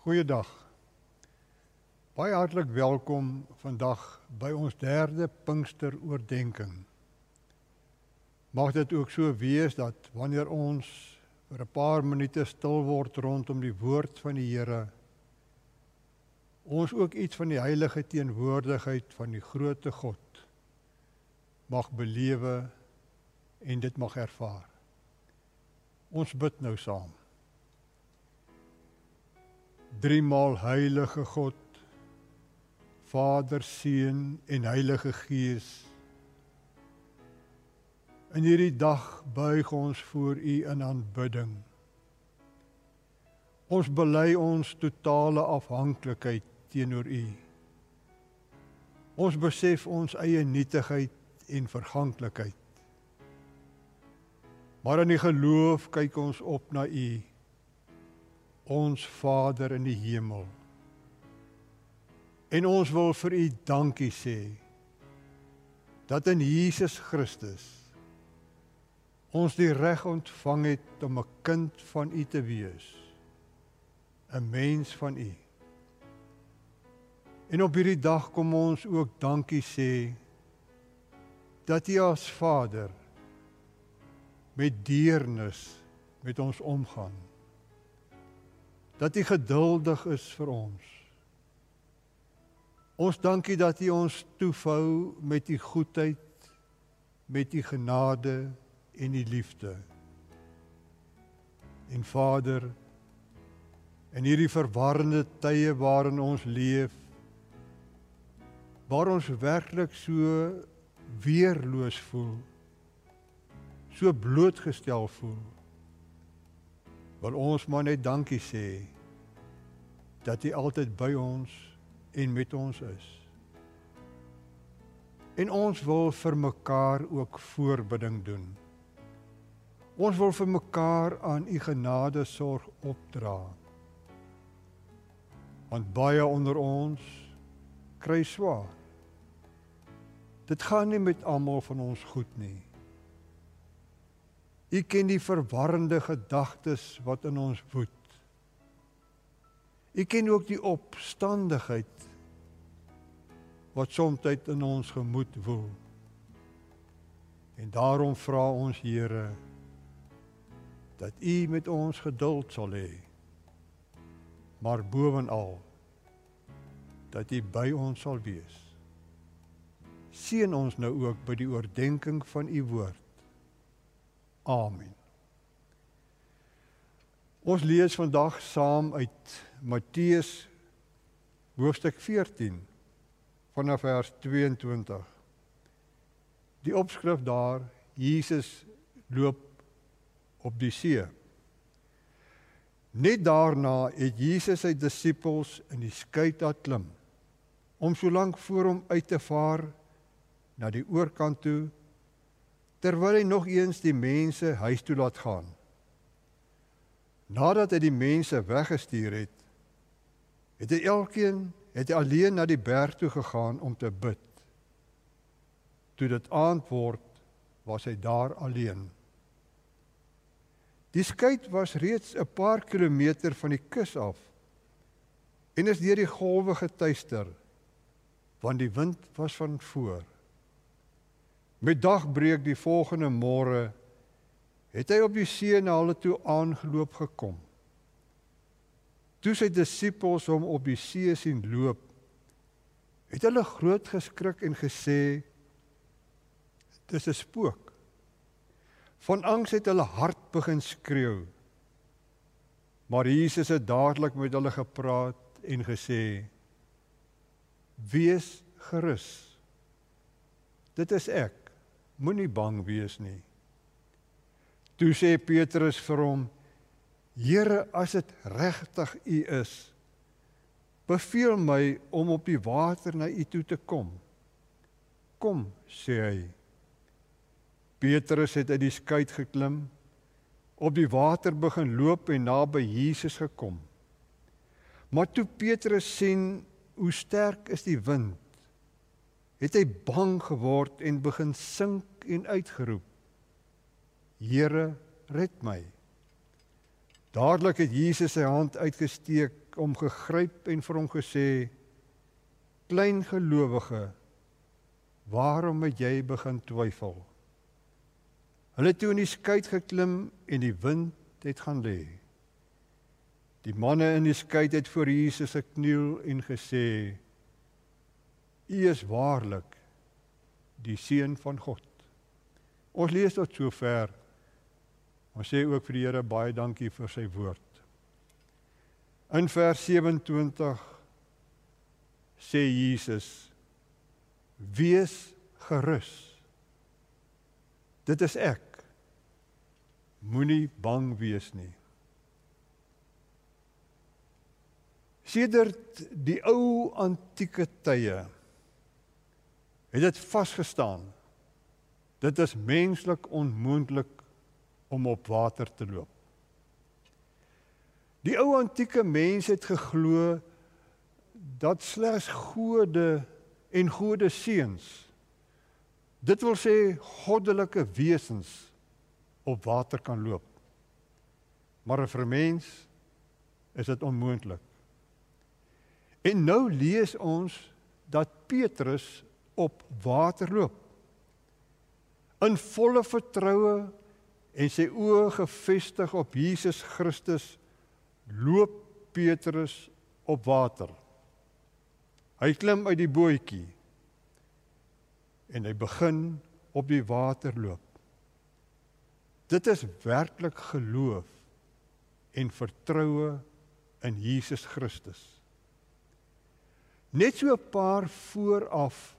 Goeiedag. Baie hartlik welkom vandag by ons derde Pinkster oordeenking. Mag dit ook so wees dat wanneer ons vir 'n paar minute stil word rondom die woord van die Here, ons ook iets van die heilige teenwoordigheid van die grootte God mag belewe en dit mag ervaar. Ons bid nou saam. Driemaal heilige God, Vader, Seun en Heilige Gees. In hierdie dag buig ons voor U in aanbidding. Ons bely ons totale afhanklikheid teenoor U. Ons besef ons eie nietigheid en verganklikheid. Maar in die geloof kyk ons op na U ons Vader in die hemel. En ons wil vir U dankie sê dat in Jesus Christus ons die reg ontvang het om 'n kind van U te wees. 'n mens van U. En op hierdie dag kom ons ook dankie sê dat U as Vader met deernis met ons omgaan dat U geduldig is vir ons. Ons dankie dat U ons toefou met U goedheid, met U genade en U liefde. En Vader, in hierdie verwarrende tye waarin ons leef, waar ons werklik so weerloos voel, so blootgestel voel, wil ons maar net dankie sê dat U altyd by ons en met ons is. En ons wil vir mekaar ook voorbidding doen. Ons wil vir mekaar aan U genade sorg opdra. Want baie onder ons kry swaar. Dit gaan nie met almal van ons goed nie. U ken die verwarrende gedagtes wat in ons woed. U ken ook die opstandigheid wat soms in ons gemoed woel. En daarom vra ons Here dat U met ons geduld sal hê. Maar bovenal dat U by ons sal wees. Seën ons nou ook by die oordeenking van U woord. Amen. Ons lees vandag saam uit Matteus hoofstuk 14 vanaf vers 22. Die opskrif daar Jesus loop op die see. Net daarna het Jesus sy disippels in die skei laat klim om solank voor hom uit te vaar na die oorkant toe terwyl hy nog eens die mense huis toe laat gaan. Nadat hy die mense weggestuur het, het hy elkeen het hy alleen na die berg toe gegaan om te bid. Toe dit aand word, was hy daar alleen. Die skei was reeds 'n paar kilometer van die kus af en is deur die golwe getuister want die wind was van voor. Met dagbreek die volgende môre het hy op die see na hulle toe aangeloop gekom. Toe sy disippels hom op die see sien loop, het hulle groot geskrik en gesê: "Dis 'n spook." Van angs het hulle hart begin skreeu. Maar Jesus het dadelik met hulle gepraat en gesê: "Wees gerus. Dit is ek moenie bang wees nie. Toe sê Petrus vir hom: Here, as dit regtig U is, beveel my om op die water na U toe te kom. Kom, sê hy. Petrus het uit die skei geklim, op die water begin loop en naby Jesus gekom. Maar toe Petrus sien hoe sterk is die wind, het hy bang geword en begin sink en uitgeroep: Here, red my. Dadelik het Jesus sy hand uitgesteek hom gegryp en vir hom gesê: "Klein gelowige, waarom het jy begin twyfel?" Hulle toe in die skei geklim en die wind het gaan lê. Die manne in die skei het voor Jesus gekniel en gesê: "U is waarlik die seun van God." Ons lees tot sover. Ons sê ook vir die Here baie dankie vir sy woord. In vers 27 sê Jesus: Wees gerus. Dit is ek. Moenie bang wees nie. Sedert die ou antieke tye het dit vasgestaan. Dit is menslik onmoontlik om op water te loop. Die ou antieke mense het geglo dat slegs gode en gode seuns dit wil sê goddelike wesens op water kan loop. Maar vir 'n mens is dit onmoontlik. En nou lees ons dat Petrus op water loop. In volle vertroue en sy oë gefestig op Jesus Christus loop Petrus op water. Hy klim uit die bootjie en hy begin op die water loop. Dit is werklik geloof en vertroue in Jesus Christus. Net so 'n paar vooraf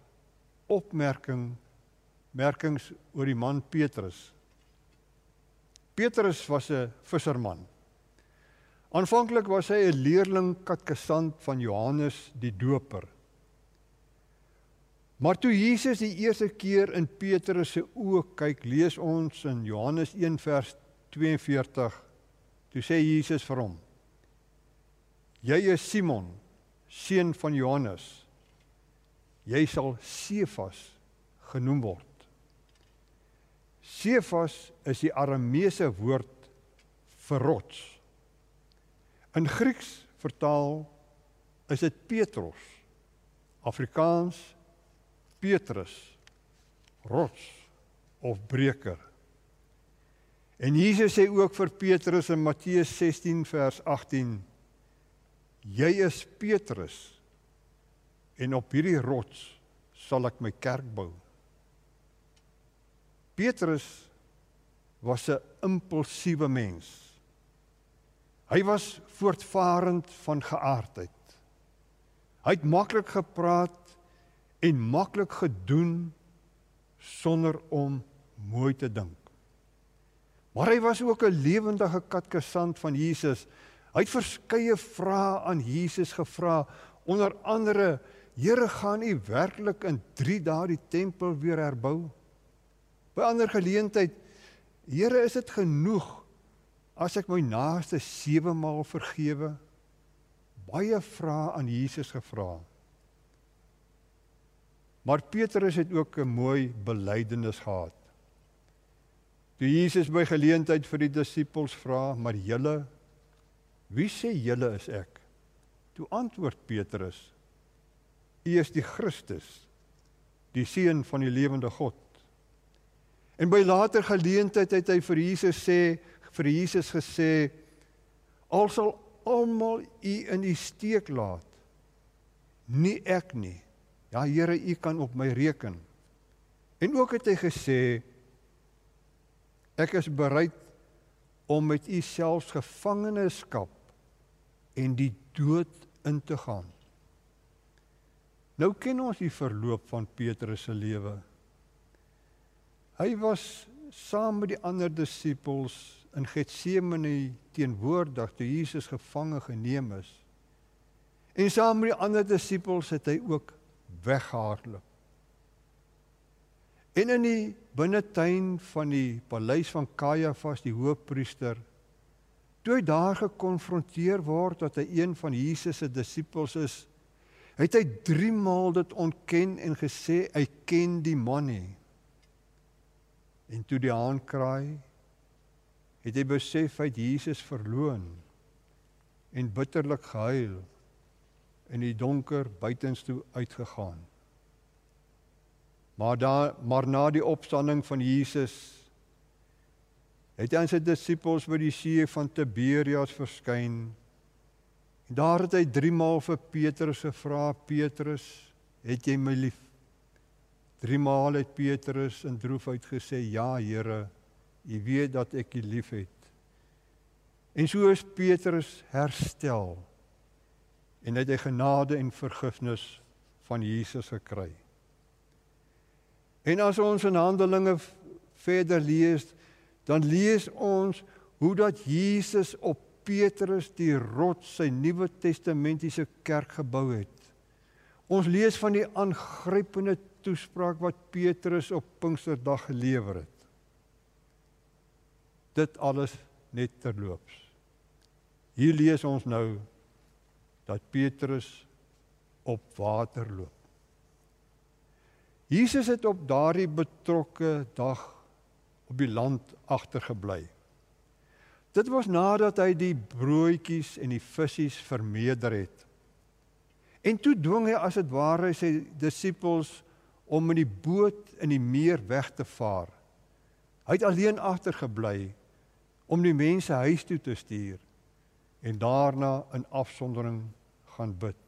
opmerking merkings oor die man Petrus. Petrus was 'n visserman. Aanvanklik was hy 'n leerling katkesant van Johannes die Doper. Maar toe Jesus die eerste keer in Petrus se oë kyk, lees ons in Johannes 1 vers 42, toe sê Jesus vir hom: Jy is Simon, seun van Johannes. Jy sal Sefas genoem word. Sefas is die Arameese woord vir rots. In Grieks vertaal is dit Petros. Afrikaans Petrus rots of breker. En Jesus sê ook vir Petrus in Matteus 16 vers 18: Jy is Petrus en op hierdie rots sal ek my kerk bou. Petrus was 'n impulsiewe mens. Hy was voortvarend van geaardheid. Hy het maklik gepraat en maklik gedoen sonder om mooi te dink. Maar hy was ook 'n lewendige katkesant van Jesus. Hy het verskeie vrae aan Jesus gevra, onder andere: "Here, gaan U werklik in 3 dae die tempel weer herbou?" By ander geleentheid: "Here, is dit genoeg as ek my naaste 7 maal vergewe? Baie vrae aan Jesus gevra. Maar Petrus het ook 'n mooi belydenis gehad. Toe Jesus by geleentheid vir die disippels vra, "Maar julle, wie sê julle is ek?" Toe antwoord Petrus, "U is die Christus, die seun van die lewende God." En by later geleentheid het hy vir Jesus sê, vir Jesus gesê al sal almal u in die steek laat nie ek nie. Ja Here u kan op my reken. En ook het hy gesê ek is bereid om met u selfs gevangenskap en die dood in te gaan nou ken ons die verloop van Petrus se lewe hy was saam met die ander disippels in Getsemane teenwoordig toe Jesus gevange geneem is. En saam met die ander disippels het hy ook weggehardloop. En in die binnetuin van die paleis van Kajafas die hoofpriester toe hy daar gekonfronteer word dat hy een van Jesus se disippels is, het hy 3 maal dit ontken en gesê hy ken die man nie. En toe die haan kraai, het hy besef hy het Jesus verloon. en bitterlik gehuil in die donker buitenstoe uitgegaan. Maar daar maar na die opstanding van Jesus het hy aan sy disippels by die see van Tiberias verskyn. Daar het hy 3 maal vir Petrus gevra, Petrus, het jy my lief? 3 maal het Petrus in droefheid gesê, ja Here, U weet dat ek U liefhet. En so is Petrus herstel en het hy genade en vergifnis van Jesus gekry. En as ons in Handelinge verder lees, dan lees ons hoe dat Jesus op Petrus die rots sy Nuwe Testamentiese kerk gebou het. Ons lees van die aangrypende toespraak wat Petrus op Pinksterdag gelewer het. Dit alles net terloops. Hier lees ons nou dat Petrus op water loop. Jesus het op daardie betrokke dag op die land agtergebly. Dit was nadat hy die broodjies en die visse vermeerder het. En toe dwing hy as dit ware sy disippels om in die boot in die meer weg te vaar. Hy het alleen agtergebly om die mense huis toe te stuur en daarna in afsondering gaan bid.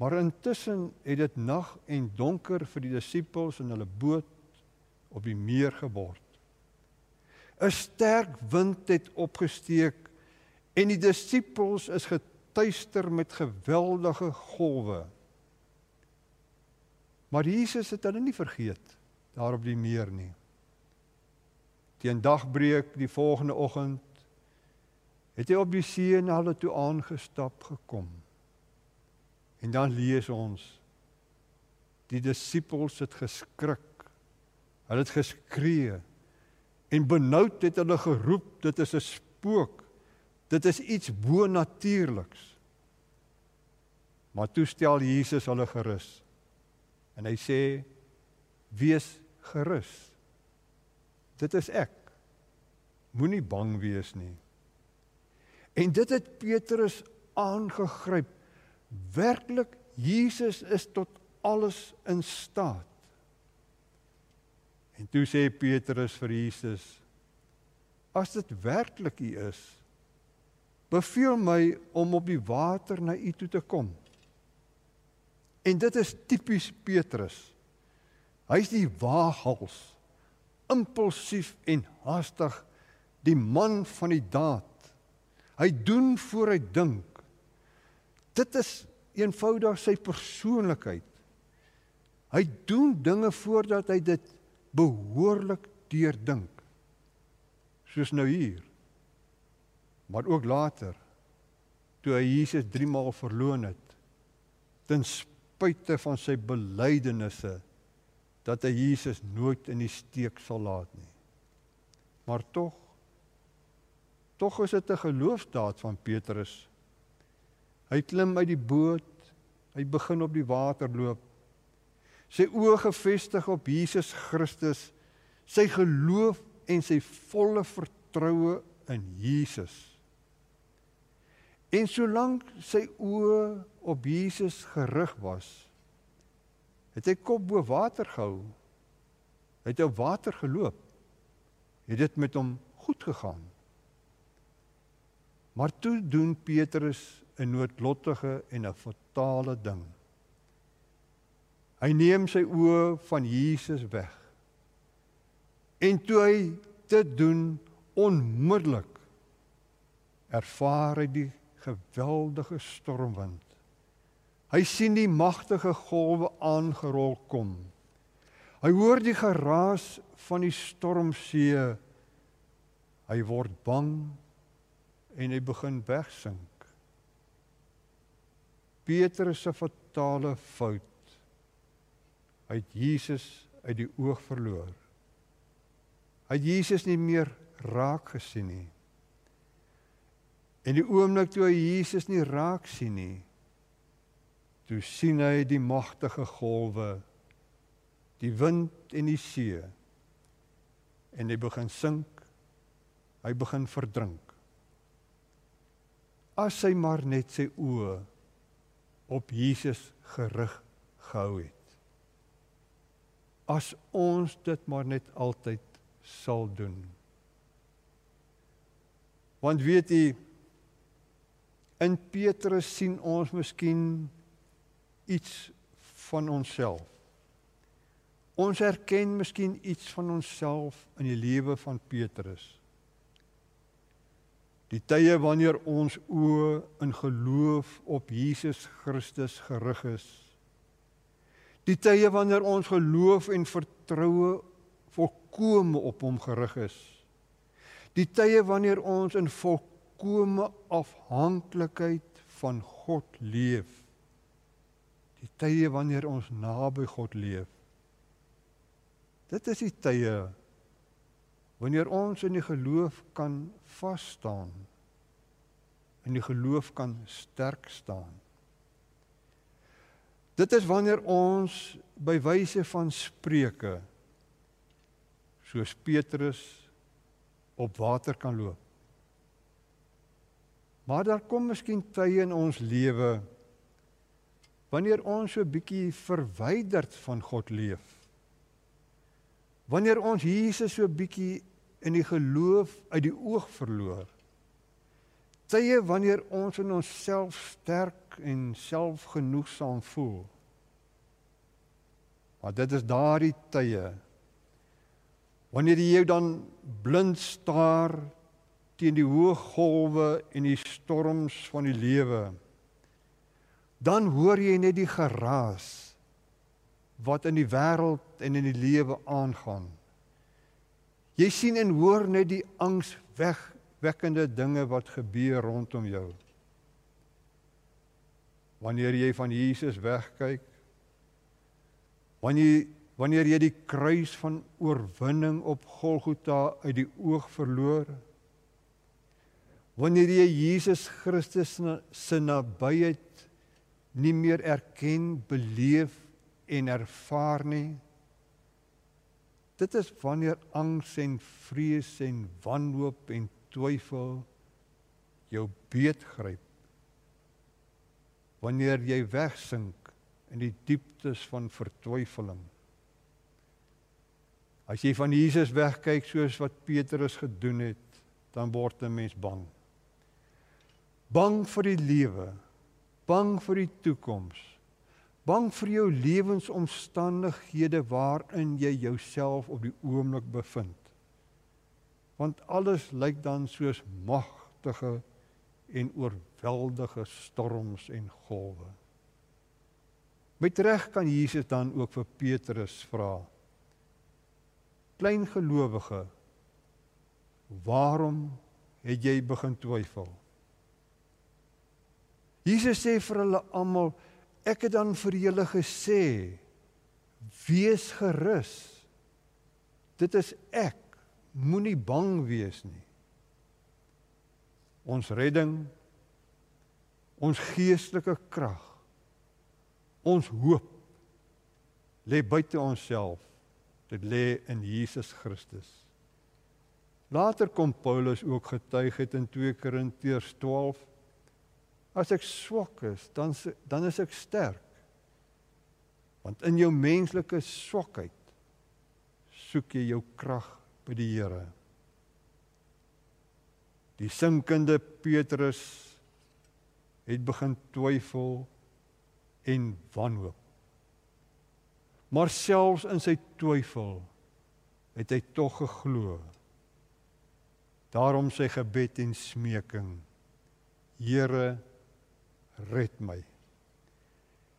Maar intussen het dit nag en donker vir die disippels in hulle boot op die meer geword. 'n Sterk wind het opgesteek en die disippels is getuister met geweldige golwe. Maar Jesus het hulle nie vergeet daar op die meer nie. Teen dagbreek die volgende oggend het hy op die see na hulle toe aangestap gekom. En dan lees ons die disippels het geskrik Hulle het geskree en benoud het hulle geroep dit is 'n spook. Dit is iets bo-natuurliks. Maar toe stel Jesus hulle gerus. En hy sê wees gerus. Dit is ek. Moenie bang wees nie. En dit het Petrus aangegryp. Werklik Jesus is tot alles in staat. En toe sê Petrus vir Jesus: As dit werklik U is, beveel my om op die water na U toe te kom. En dit is tipies Petrus. Hy's die waaghals, impulsief en haastig, die man van die daad. Hy doen voor hy dink. Dit is eenvoudig sy persoonlikheid. Hy doen dinge voordat hy dit behoorlik deurdink. Soos nou hier. Maar ook later toe hy Jesus 3 maal verloon het ten spyte van sy belydenisse dat hy Jesus nooit in die steek sal laat nie. Maar tog tog is dit 'n geloofsdaad van Petrus. Hy klim uit die boot, hy begin op die water loop sy oë gefestig op Jesus Christus, sy geloof en sy volle vertroue in Jesus. En solank sy oë op Jesus gerig was, het hy kop bo water gehou. Hy het op water geloop. Het dit met hom goed gegaan. Maar toe doen Petrus 'n noodlottige en 'n fatale ding. Hy neem sy oë van Jesus weg. En toe hy dit doen onmiddellik ervaar hy die geweldige stormwind. Hy sien die magtige golwe aangerol kom. Hy hoor die geraas van die stormsee. Hy word bang en hy begin wegsink. Petrus se fatale fout Hy het Jesus uit die oog verloor. Hy het Jesus nie meer raak gesien nie. En die oomblik toe hy Jesus nie raak sien nie, toe sien hy die magtige golwe, die wind en die see. En hy begin sink. Hy begin verdrink. as hy maar net sy oë op Jesus gerig gehou het. As ons dit maar net altyd sal doen. Want weet jy in Petrus sien ons miskien iets van onsself. Ons erken miskien iets van onsself in die lewe van Petrus. Die tye wanneer ons oë in geloof op Jesus Christus gerig is. Die tye wanneer ons geloof en vertroue volkome op hom gerig is. Die tye wanneer ons in volkome afhanklikheid van God leef. Die tye wanneer ons naby God leef. Dit is die tye wanneer ons in die geloof kan vas staan. In die geloof kan sterk staan. Dit is wanneer ons by wyse van spreuke soos Petrus op water kan loop. Maar daar kom miskien tye in ons lewe wanneer ons so bietjie verwyderd van God leef. Wanneer ons Jesus so bietjie in die geloof uit die oog verloor. Tye wanneer ons in onsself sterk en selfgenoegsaam voel. Maar dit is daardie tye Wanneer jy dan blind staar teen die hoë golwe en die storms van die lewe, dan hoor jy net die geraas wat in die wêreld en in die lewe aangaan. Jy sien en hoor net die angswegwekkende dinge wat gebeur rondom jou. Wanneer jy van Jesus wegkyk, wanneer wanneer jy die kruis van oorwinning op Golgotha uit die oog verloor wanneer jy Jesus Christus se nabyheid nie meer erken, beleef en ervaar nie dit is wanneer angs en vrees en wanhoop en twyfel jou beetgryp wanneer jy wegsink in die dieptes van vertwyfeling As jy van Jesus wegkyk soos wat Petrus gedoen het, dan word 'n mens bang. Bang vir die lewe, bang vir die toekoms, bang vir jou lewensomstandighede waarin jy jouself op die oomblik bevind. Want alles lyk dan soos magtige en oorweldige storms en golwe. Met reg kan Jesus dan ook vir Petrus vra: klein gelowige waarom het jy begin twyfel Jesus sê vir hulle almal ek het dan vir julle gesê wees gerus dit is ek moenie bang wees nie ons redding ons geestelike krag ons hoop lê buite onsself Dit lê in Jesus Christus. Later kom Paulus ook getuig het in 2 Korintiërs 12 As ek swak is, dan dan is ek sterk. Want in jou menslike swakheid soek jy jou krag by die Here. Die sinkende Petrus het begin twyfel en wanhoop. Maar selfs in sy twyfel het hy tog geglo. Daarom sy gebed en smeking: Here, red my.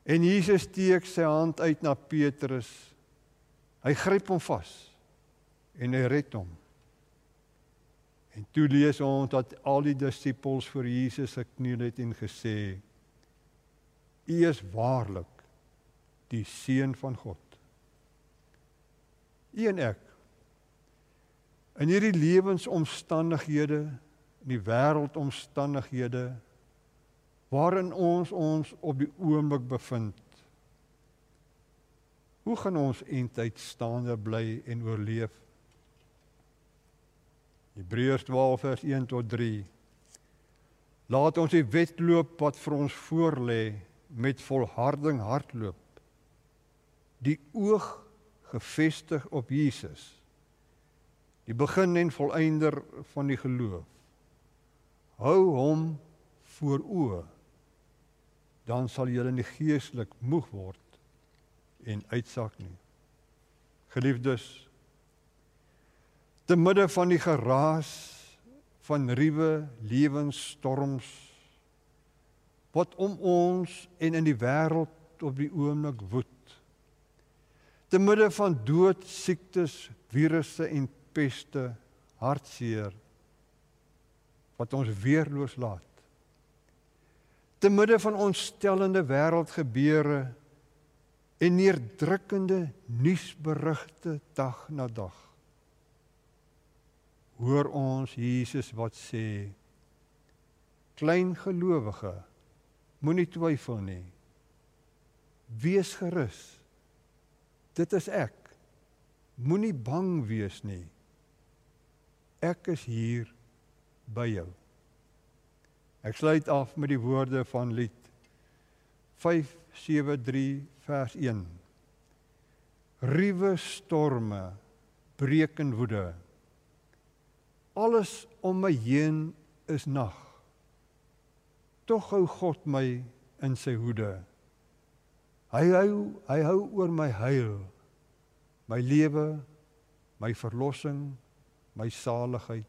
En Jesus steek sy hand uit na Petrus. Hy gryp hom vas en hy red hom. En toe lees ons dat al die disippels voor Jesus gekniel het en gesê: U is waarlik die seun van God. U en ek in hierdie lewensomstandighede, in die wêreldomstandighede waarin ons ons op die oomblik bevind. Hoe gaan ons eintlik staande bly en oorleef? Hebreërs 12 vers 1 tot 3 Laat ons die wedloop wat vir ons voorlê met volharding hardloop. Die oog gefestig op Jesus. Die begin en volëinder van die geloof. Hou hom voor oë. Dan sal jy in die geestelik moeg word en uitsak nie. Geliefdes, te midde van die geraas van ruwe lewensstorms wat om ons en in die wêreld op die oomblik woed. Te midde van dood, siektes, virusse en peste, hartseer wat ons weerloos laat. Te midde van ontstellende wêreldgebeure en neerdrukkende nuusberigte dag na dag hoor ons Jesus wat sê klein gelowige moenie twyfel nie. Wees gerus. Dit is ek. Moenie bang wees nie. Ek is hier by jou. Ek sluit af met die woorde van lied 573 vers 1 Ruwe storme breek in woede Alles om my heen is nag. Tog hou God my in sy hoede. Hy hou hy hou oor my heil, my lewe, my verlossing, my saligheid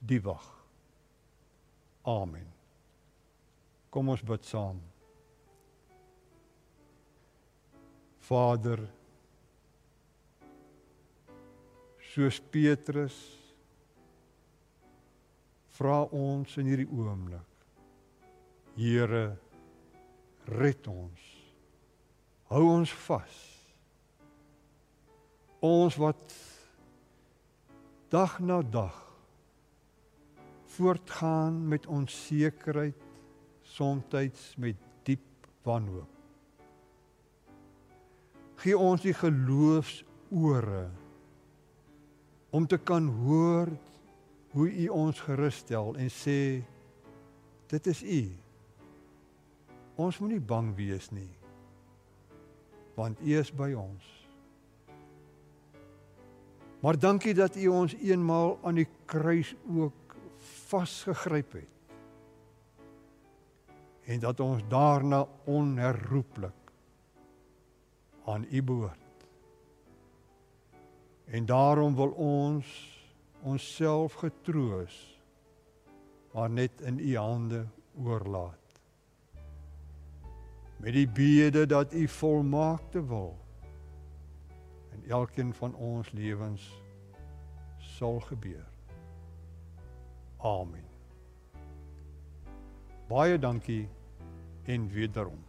die wag. Amen. Kom ons bid saam. Vader, soos Petrus vra ons in hierdie oomblik. Here, red ons. Hou ons vas. Ons wat dag na dag voortgaan met onsekerheid, soms met diep wanhoop. Gee ons die geloofsore om te kan hoor hoe u ons gerusstel en sê dit is u. Ons moenie bang wees nie. Want u is by ons. Maar dankie dat u ons eenmaal aan die kruis ook vasgegryp het. En dat ons daarna onherroepelik aan u behoort. En daarom wil ons onsself getroos maar net in u hande oorlaat. Met die bede dat u volmaakte wil in elkeen van ons lewens sal gebeur. Amen. Baie dankie en wederom